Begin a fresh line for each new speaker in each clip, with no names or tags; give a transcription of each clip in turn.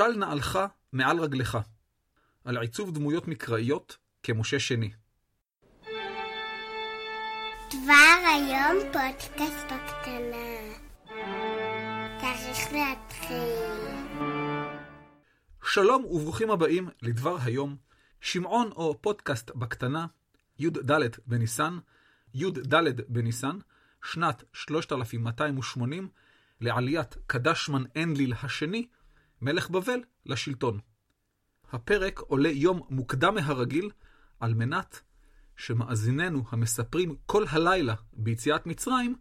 של נעלך מעל רגלך, על עיצוב דמויות מקראיות כמשה שני.
דבר היום פודקאסט בקטנה. צריך להתחיל.
שלום וברוכים הבאים לדבר היום, שמעון או פודקאסט בקטנה, י"ד בניסן, י"ד בניסן, שנת 3280, לעליית קדשמן אנליל השני, מלך בבל, לשלטון. הפרק עולה יום מוקדם מהרגיל, על מנת שמאזיננו המספרים כל הלילה ביציאת מצרים,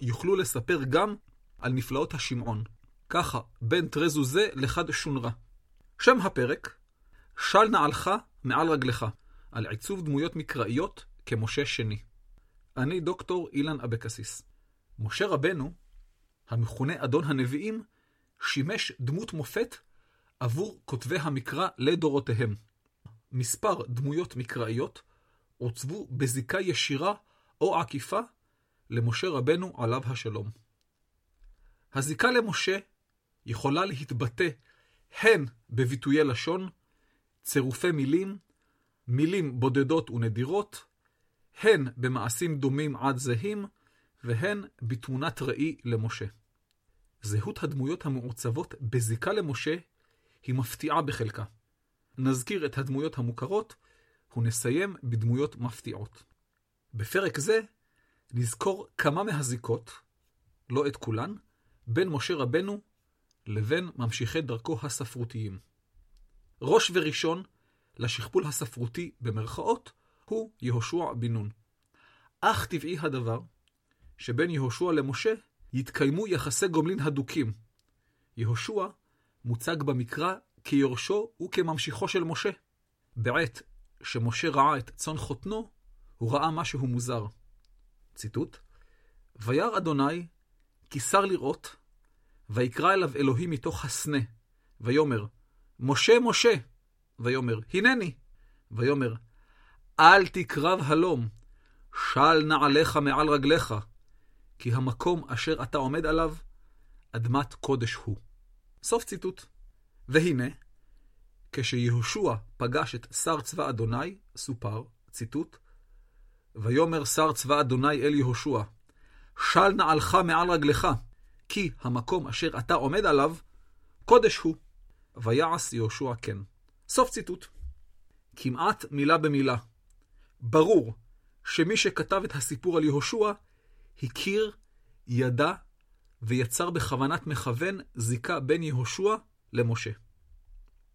יוכלו לספר גם על נפלאות השמעון. ככה, בין תרזו זה לחד שונרה. שם הפרק, של נעלך מעל רגלך, על עיצוב דמויות מקראיות כמשה שני. אני דוקטור אילן אבקסיס. משה רבנו, המכונה אדון הנביאים, שימש דמות מופת עבור כותבי המקרא לדורותיהם. מספר דמויות מקראיות עוצבו בזיקה ישירה או עקיפה למשה רבנו עליו השלום. הזיקה למשה יכולה להתבטא הן בביטויי לשון, צירופי מילים, מילים בודדות ונדירות, הן במעשים דומים עד זהים, והן בתמונת ראי למשה. זהות הדמויות המעוצבות בזיקה למשה היא מפתיעה בחלקה. נזכיר את הדמויות המוכרות, ונסיים בדמויות מפתיעות. בפרק זה נזכור כמה מהזיקות, לא את כולן, בין משה רבנו לבין ממשיכי דרכו הספרותיים. ראש וראשון לשכפול הספרותי במרכאות הוא יהושע בן נון. אך טבעי הדבר שבין יהושע למשה יתקיימו יחסי גומלין הדוקים. יהושע מוצג במקרא כיורשו וכממשיכו של משה. בעת שמשה ראה את צאן חותנו, הוא ראה משהו מוזר. ציטוט: וירא אדוני כי שר לראות, ויקרא אליו אלוהים מתוך הסנה, ויאמר, משה, משה, ויאמר, הנני, ויאמר, אל תקרב הלום, של נעליך מעל רגליך, כי המקום אשר אתה עומד עליו, אדמת קודש הוא. סוף ציטוט. והנה, כשיהושע פגש את שר צבא אדוני, סופר, ציטוט, ויאמר שר צבא אדוני אל יהושע, של נעלך מעל רגלך, כי המקום אשר אתה עומד עליו, קודש הוא. ויעש יהושע כן. סוף ציטוט. כמעט מילה במילה. ברור שמי שכתב את הסיפור על יהושע, הכיר, ידע ויצר בכוונת מכוון זיקה בין יהושע למשה.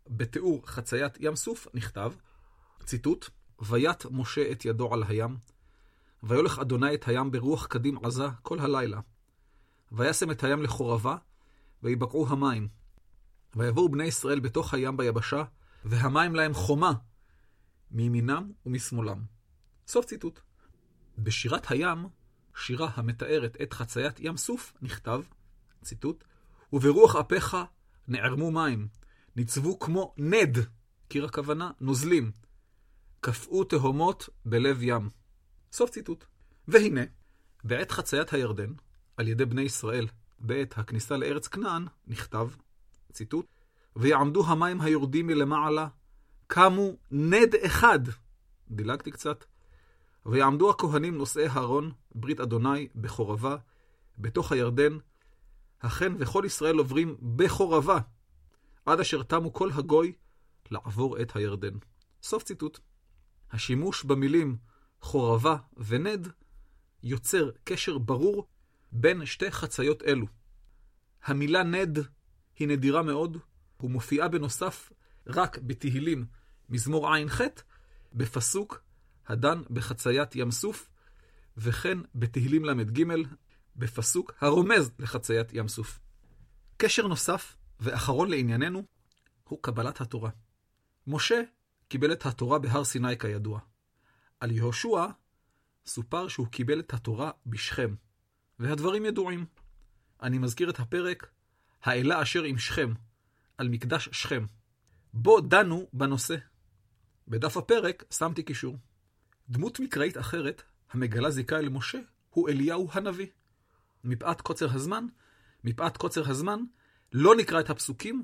בתיאור חציית ים סוף נכתב, ציטוט, ויט משה את ידו על הים, ויולך אדוני את הים ברוח קדים עזה כל הלילה. וישם את הים לחורבה, ויבקעו המים. ויבואו בני ישראל בתוך הים ביבשה, והמים להם חומה, מימינם ומשמאלם. סוף ציטוט. בשירת הים, שירה המתארת את חציית ים סוף, נכתב, ציטוט, וברוח אפיך נערמו מים, ניצבו כמו נד, קיר הכוונה, נוזלים, קפאו תהומות בלב ים. סוף ציטוט. והנה, בעת חציית הירדן, על ידי בני ישראל, בעת הכניסה לארץ כנען, נכתב, ציטוט, ויעמדו המים היורדים מלמעלה, קמו נד אחד. דילגתי קצת. ויעמדו הכהנים נושאי הארון, ברית אדוני, בחורבה, בתוך הירדן, אכן וכל ישראל עוברים בחורבה, עד אשר תמו כל הגוי לעבור את הירדן. סוף ציטוט. השימוש במילים חורבה ונד יוצר קשר ברור בין שתי חציות אלו. המילה נד היא נדירה מאוד, ומופיעה בנוסף רק בתהילים מזמור ע"ח, בפסוק הדן בחציית ים סוף, וכן בתהילים ל"ג, בפסוק הרומז לחציית ים סוף. קשר נוסף ואחרון לענייננו הוא קבלת התורה. משה קיבל את התורה בהר סיני כידוע. על יהושע סופר שהוא קיבל את התורה בשכם, והדברים ידועים. אני מזכיר את הפרק האלה אשר עם שכם, על מקדש שכם. בו דנו בנושא. בדף הפרק שמתי קישור. דמות מקראית אחרת, המגלה זיקה אל משה, הוא אליהו הנביא. מפאת קוצר הזמן, מפאת קוצר הזמן, לא נקרא את הפסוקים,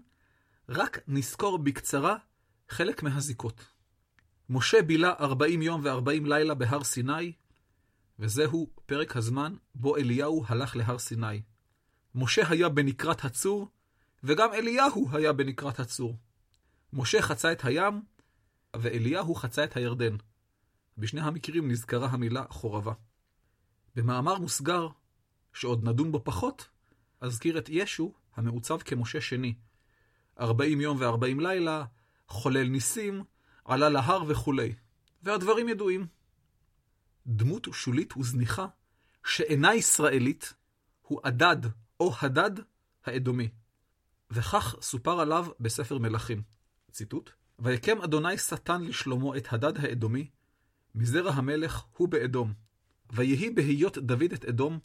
רק נזכור בקצרה חלק מהזיקות. משה בילה 40 יום ו-40 לילה בהר סיני, וזהו פרק הזמן בו אליהו הלך להר סיני. משה היה בנקרת הצור, וגם אליהו היה בנקרת הצור. משה חצה את הים, ואליהו חצה את הירדן. בשני המקרים נזכרה המילה חורבה. במאמר מוסגר, שעוד נדון בו פחות, אזכיר את ישו המעוצב כמשה שני. 40 יום ו-40 לילה, חולל ניסים, עלה להר וכולי. והדברים ידועים. דמות שולית וזניחה, שאינה ישראלית, הוא אדד או הדד האדומי. וכך סופר עליו בספר מלכים. ציטוט: ויקם אדוני שטן לשלמה את הדד האדומי, מזרע המלך הוא באדום. ויהי בהיות דוד את אדום,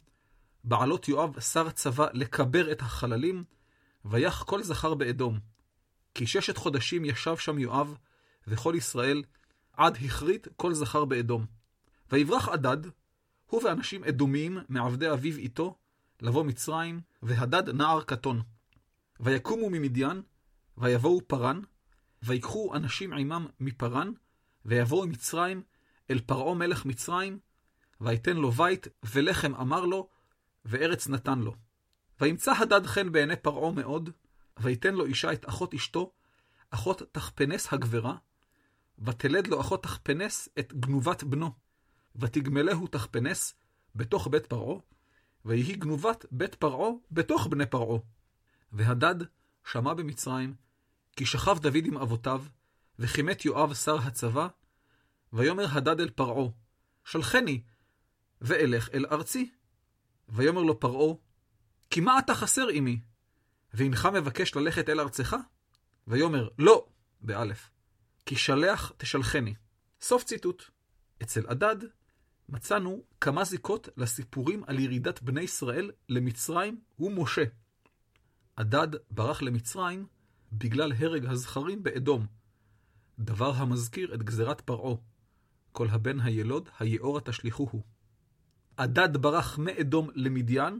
בעלות יואב שר צבא לקבר את החללים, ויח כל זכר באדום. כי ששת חודשים ישב שם יואב, וכל ישראל, עד הכרית כל זכר באדום. ויברח אדד, הוא ואנשים אדומיים מעבדי אביו איתו, לבוא מצרים, והדד נער קטון. ויקומו ממדיין, ויבואו פרן, ויקחו אנשים עמם מפרן, ויבואו מצרים אל פרעה מלך מצרים, ויתן לו בית, ולחם אמר לו, וארץ נתן לו. וימצא הדד חן בעיני פרעה מאוד, ויתן לו אישה את אחות אשתו, אחות תחפנס הגברה, ותלד לו אחות תחפנס את גנובת בנו, ותגמלהו תחפנס בתוך בית פרעה, ויהי גנובת בית פרעה בתוך בני פרעה. והדד שמע במצרים, כי שכב דוד עם אבותיו, וכימת יואב שר הצבא, ויאמר הדד אל פרעה, שלחני, ואלך אל ארצי. ויאמר לו פרעה, כי מה אתה חסר עמי? והנך מבקש ללכת אל ארצך? ויאמר, לא, באלף, כי שלח תשלחני. סוף ציטוט. אצל אדד מצאנו כמה זיקות לסיפורים על ירידת בני ישראל למצרים ומשה. אדד ברח למצרים בגלל הרג הזכרים באדום, דבר המזכיר את גזירת פרעה, כל הבן הילוד היאורה תשליכוהו. אדד ברח מאדום למדיין,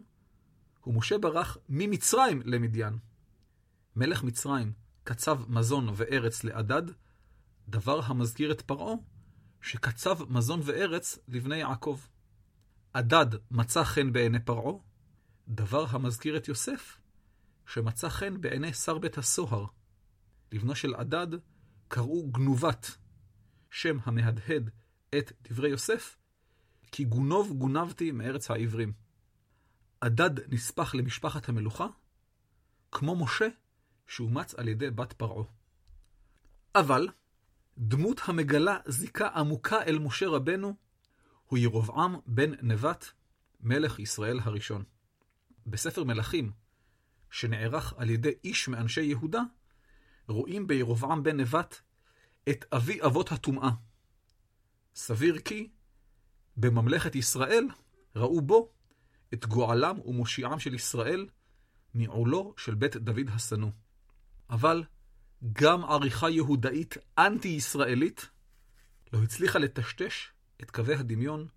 ומשה ברח ממצרים למדיין. מלך מצרים קצב מזון וארץ לאדד, דבר המזכיר את פרעה, שקצב מזון וארץ לבני יעקב. אדד מצא חן בעיני פרעה, דבר המזכיר את יוסף, שמצא חן בעיני שר בית הסוהר. לבנו של אדד קראו גנובת, שם המהדהד את דברי יוסף, כי גונוב גונבתי מארץ העברים. אדד נספח למשפחת המלוכה, כמו משה שאומץ על ידי בת פרעה. אבל דמות המגלה זיקה עמוקה אל משה רבנו הוא ירבעם בן נבט, מלך ישראל הראשון. בספר מלכים, שנערך על ידי איש מאנשי יהודה, רואים בירבעם בן נבט את אבי אבות הטומאה. סביר כי בממלכת ישראל ראו בו את גואלם ומושיעם של ישראל מעולו של בית דוד השנוא. אבל גם עריכה יהודאית אנטי-ישראלית לא הצליחה לטשטש את קווי הדמיון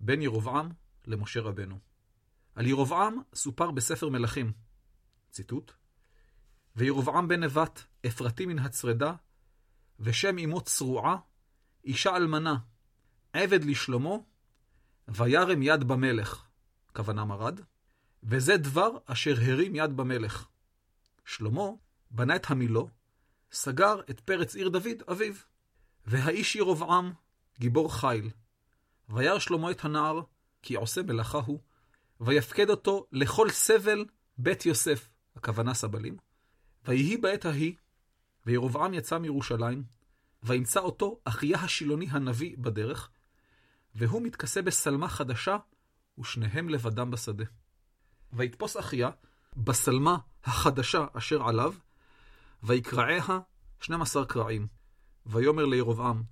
בין ירבעם למשה רבנו. על ירבעם סופר בספר מלכים, ציטוט: וירבעם בן נבט, אפרתי מן הצרדה, ושם אמו צרועה, אישה אלמנה, עבד לשלמה, וירם יד במלך, כוונה מרד, וזה דבר אשר הרים יד במלך. שלמה בנה את המילו, סגר את פרץ עיר דוד, אביו. והאיש ירבעם, גיבור חיל. וירא שלמה את הנער, כי עושה מלאכה הוא, ויפקד אותו לכל סבל בית יוסף, הכוונה סבלים. ויהי בעת ההיא, וירבעם יצא מירושלים, וימצא אותו אחיה השילוני הנביא בדרך, והוא מתכסה בשלמה חדשה, ושניהם לבדם בשדה. ויתפוס אחיה בשלמה החדשה אשר עליו, ויקרעיה שנים עשר קרעים. ויאמר לירבעם,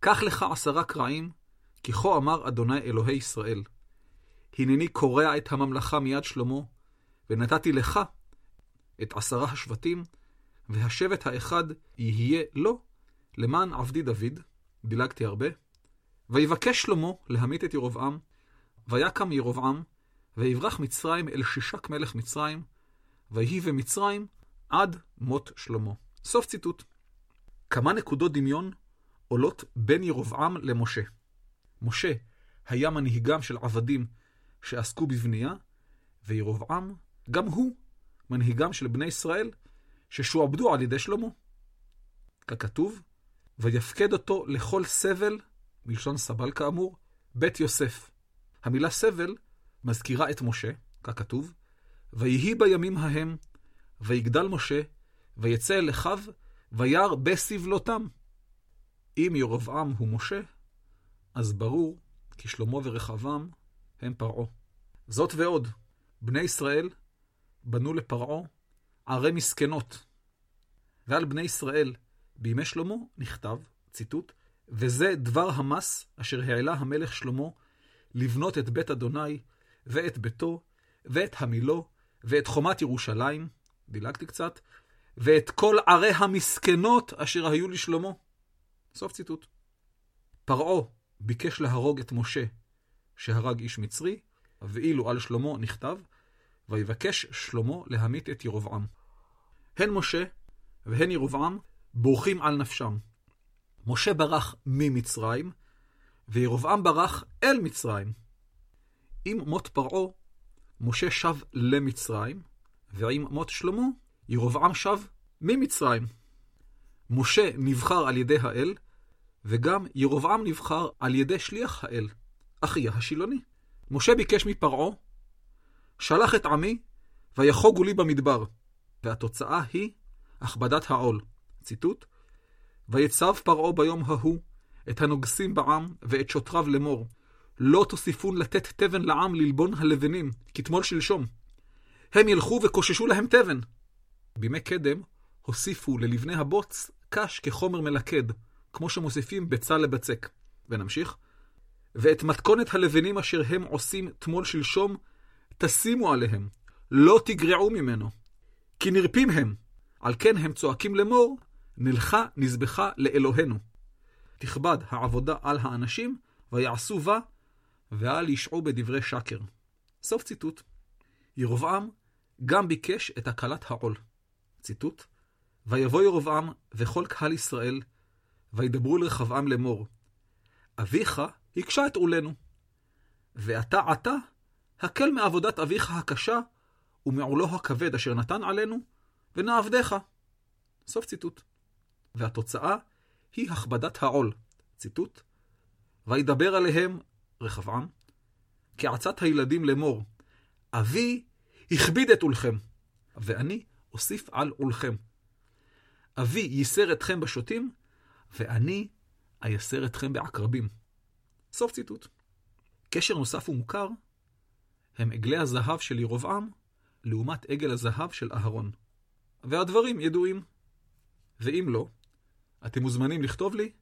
קח לך עשרה קרעים, כי כה אמר אדוני אלוהי ישראל. הנני קורע את הממלכה מיד שלמה, ונתתי לך את עשרה השבטים, והשבט האחד יהיה לו, למען עבדי דוד, דילגתי הרבה, ויבקש שלמה להמית את ירבעם, ויקם ירבעם, ויברח מצרים אל שישק מלך מצרים, ויהי במצרים עד מות שלמה. סוף ציטוט. כמה נקודות דמיון עולות בין ירבעם למשה. משה היה מנהיגם של עבדים שעסקו בבנייה, וירבעם, גם הוא, מנהיגם של בני ישראל ששועבדו על ידי שלמה. ככתוב, ויפקד אותו לכל סבל, מלשון סבל כאמור, בית יוסף. המילה סבל מזכירה את משה, ככתוב, ויהי בימים ההם, ויגדל משה, ויצא אל אחיו, וירא בסבלותם. אם ירבעם הוא משה, אז ברור כי שלמה ורחבעם הם פרעה. זאת ועוד, בני ישראל בנו לפרעה ערי מסכנות. ועל בני ישראל בימי שלמה נכתב, ציטוט, וזה דבר המס אשר העלה המלך שלמה לבנות את בית אדוני, ואת ביתו, ואת המילו, ואת חומת ירושלים, דילגתי קצת, ואת כל ערי המסכנות אשר היו לשלמה. סוף ציטוט. פרעה ביקש להרוג את משה, שהרג איש מצרי, ואילו על שלמה נכתב, ויבקש שלמה להמית את ירבעם. הן משה והן ירבעם בורחים על נפשם. משה ברח ממצרים, וירבעם ברח אל מצרים. עם מות פרעה, משה שב למצרים, ועם מות שלמה, ירבעם שב ממצרים. משה נבחר על ידי האל, וגם ירבעם נבחר על ידי שליח האל, אחיה השילוני. משה ביקש מפרעה, שלח את עמי, ויחוגו לי במדבר. והתוצאה היא הכבדת העול. ציטוט: ויצב פרעה ביום ההוא את הנוגסים בעם ואת שוטריו לאמור, לא תוסיפון לתת תבן לעם ללבון הלבנים, כתמול שלשום. הם ילכו וקוששו להם תבן. בימי קדם הוסיפו ללבני הבוץ קש כחומר מלכד, כמו שמוסיפים ביצה לבצק. ונמשיך. ואת מתכונת הלבנים אשר הם עושים תמול שלשום, תשימו עליהם, לא תגרעו ממנו. כי נרפים הם, על כן הם צועקים לאמור, נלכה נזבחה לאלוהינו. תכבד העבודה על האנשים, ויעשו בה, ואל ישעו בדברי שקר. סוף ציטוט. ירבעם גם ביקש את הקלת העול. ציטוט: ויבוא ירבעם וכל קהל ישראל, וידברו לרחבעם לאמור, אביך הקשה את עולנו, ואתה עתה הקל מעבודת אביך הקשה ומעולו הכבד אשר נתן עלינו, ונעבדך. סוף ציטוט. והתוצאה היא הכבדת העול. ציטוט: וידבר עליהם רחבעם, כעצת הילדים לאמור, אבי הכביד את עולכם, ואני אוסיף על עולכם. אבי ייסר אתכם בשוטים, ואני אייסר אתכם בעקרבים. סוף ציטוט. קשר נוסף ומוכר הם עגלי הזהב של ירבעם לעומת עגל הזהב של אהרון. והדברים ידועים. ואם לא, אתם מוזמנים לכתוב לי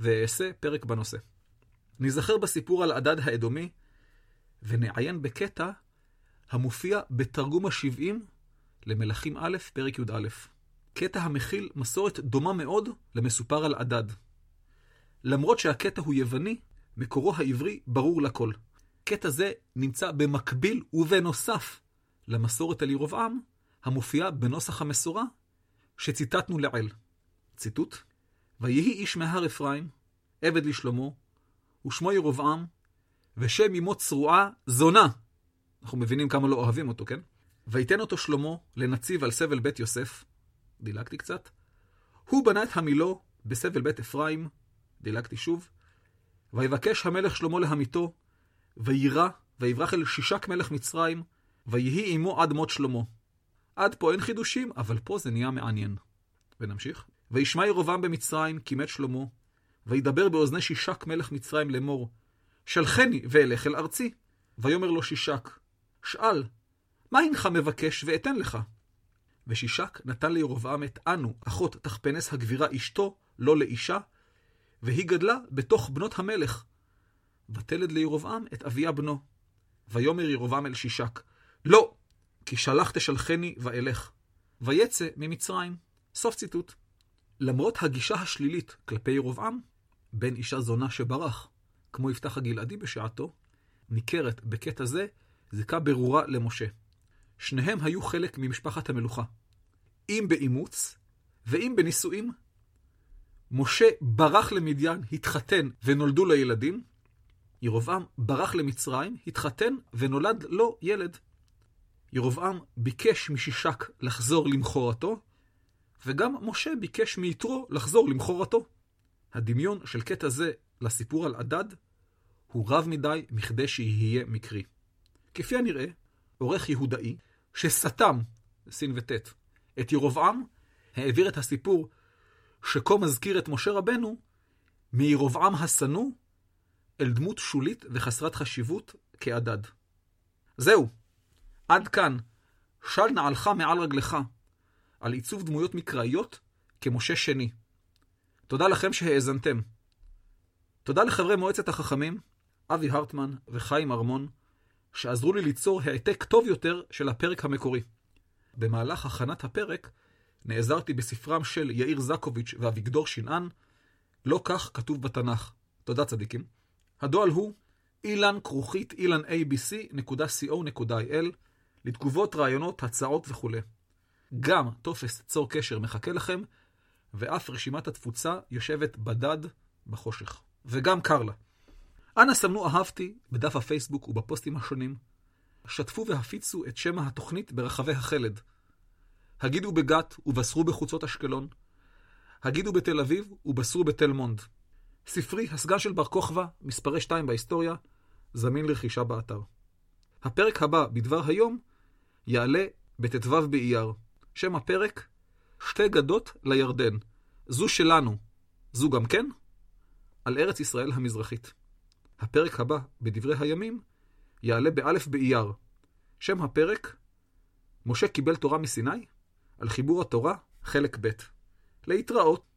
ואעשה פרק בנושא. ניזכר בסיפור על הדד האדומי ונעיין בקטע המופיע בתרגום ה-70 למלכים א', פרק י"א. קטע המכיל מסורת דומה מאוד למסופר על הדד. למרות שהקטע הוא יווני, מקורו העברי ברור לכל. קטע זה נמצא במקביל ובנוסף למסורת על ירבעם, המופיעה בנוסח המסורה שציטטנו לעיל. ציטוט: ויהי איש מהר אפרים, עבד לשלמה, ושמו ירבעם, ושם אמו צרועה זונה. אנחנו מבינים כמה לא אוהבים אותו, כן? ויתן אותו שלמה לנציב על סבל בית יוסף, דילגתי קצת. הוא בנה את המילו בסבל בית אפרים, דילגתי שוב. ויבקש המלך שלמה להמיתו, ויירא, ויברח אל שישק מלך מצרים, ויהי עמו עד מות שלמה. עד פה אין חידושים, אבל פה זה נהיה מעניין. ונמשיך. וישמע ירבעם במצרים, כי מת שלמה, וידבר באוזני שישק מלך מצרים לאמור, שלחני ואלך אל ארצי. ויאמר לו שישק, שאל, מה הנך מבקש ואתן לך? ושישק נתן לירבעם את אנו, אחות תחפנס הגבירה אשתו, לא לאישה, והיא גדלה בתוך בנות המלך. ותלד לירבעם את אביה בנו. ויאמר ירבעם אל שישק, לא, כי שלח תשלחני ואלך. ויצא ממצרים. סוף ציטוט. למרות הגישה השלילית כלפי ירבעם, בן אישה זונה שברח, כמו יפתח הגלעדי בשעתו, ניכרת בקטע זה זיקה ברורה למשה. שניהם היו חלק ממשפחת המלוכה. אם באימוץ ואם בנישואים. משה ברח למדיין, התחתן ונולדו לו ילדים. ירבעם ברח למצרים, התחתן ונולד לו ילד. ירבעם ביקש משישק לחזור למכורתו, וגם משה ביקש מיתרו לחזור למכורתו. הדמיון של קטע זה לסיפור על עדד הוא רב מדי מכדי שיהיה מקרי. כפי הנראה, עורך יהודאי, שסתם, סין וטית, את ירבעם, העביר את הסיפור שכה מזכיר את משה רבנו, מירבעם השנוא אל דמות שולית וחסרת חשיבות כעדד. זהו, עד כאן, של נעלך מעל רגלך, על עיצוב דמויות מקראיות כמשה שני. תודה לכם שהאזנתם. תודה לחברי מועצת החכמים, אבי הרטמן וחיים ארמון, שעזרו לי ליצור העתק טוב יותר של הפרק המקורי. במהלך הכנת הפרק נעזרתי בספרם של יאיר זקוביץ' ואביגדור שנען, לא כך כתוב בתנ"ך. תודה צדיקים. הדואל הוא אילן כרוכית אילן abc.co.il לתגובות, רעיונות, הצעות וכו'. גם טופס צור קשר מחכה לכם, ואף רשימת התפוצה יושבת בדד בחושך. וגם קר לה. אנא סמנו אהבתי בדף הפייסבוק ובפוסטים השונים. שתפו והפיצו את שם התוכנית ברחבי החלד. הגידו בגת ובשרו בחוצות אשקלון. הגידו בתל אביב ובשרו בתל מונד. ספרי הסגן של בר כוכבא, מספרי 2 בהיסטוריה, זמין לרכישה באתר. הפרק הבא בדבר היום יעלה בט"ו באייר. שם הפרק, שתי גדות לירדן. זו שלנו, זו גם כן, על ארץ ישראל המזרחית. הפרק הבא בדברי הימים יעלה באלף באייר. שם הפרק, משה קיבל תורה מסיני, על חיבור התורה, חלק ב'. להתראות.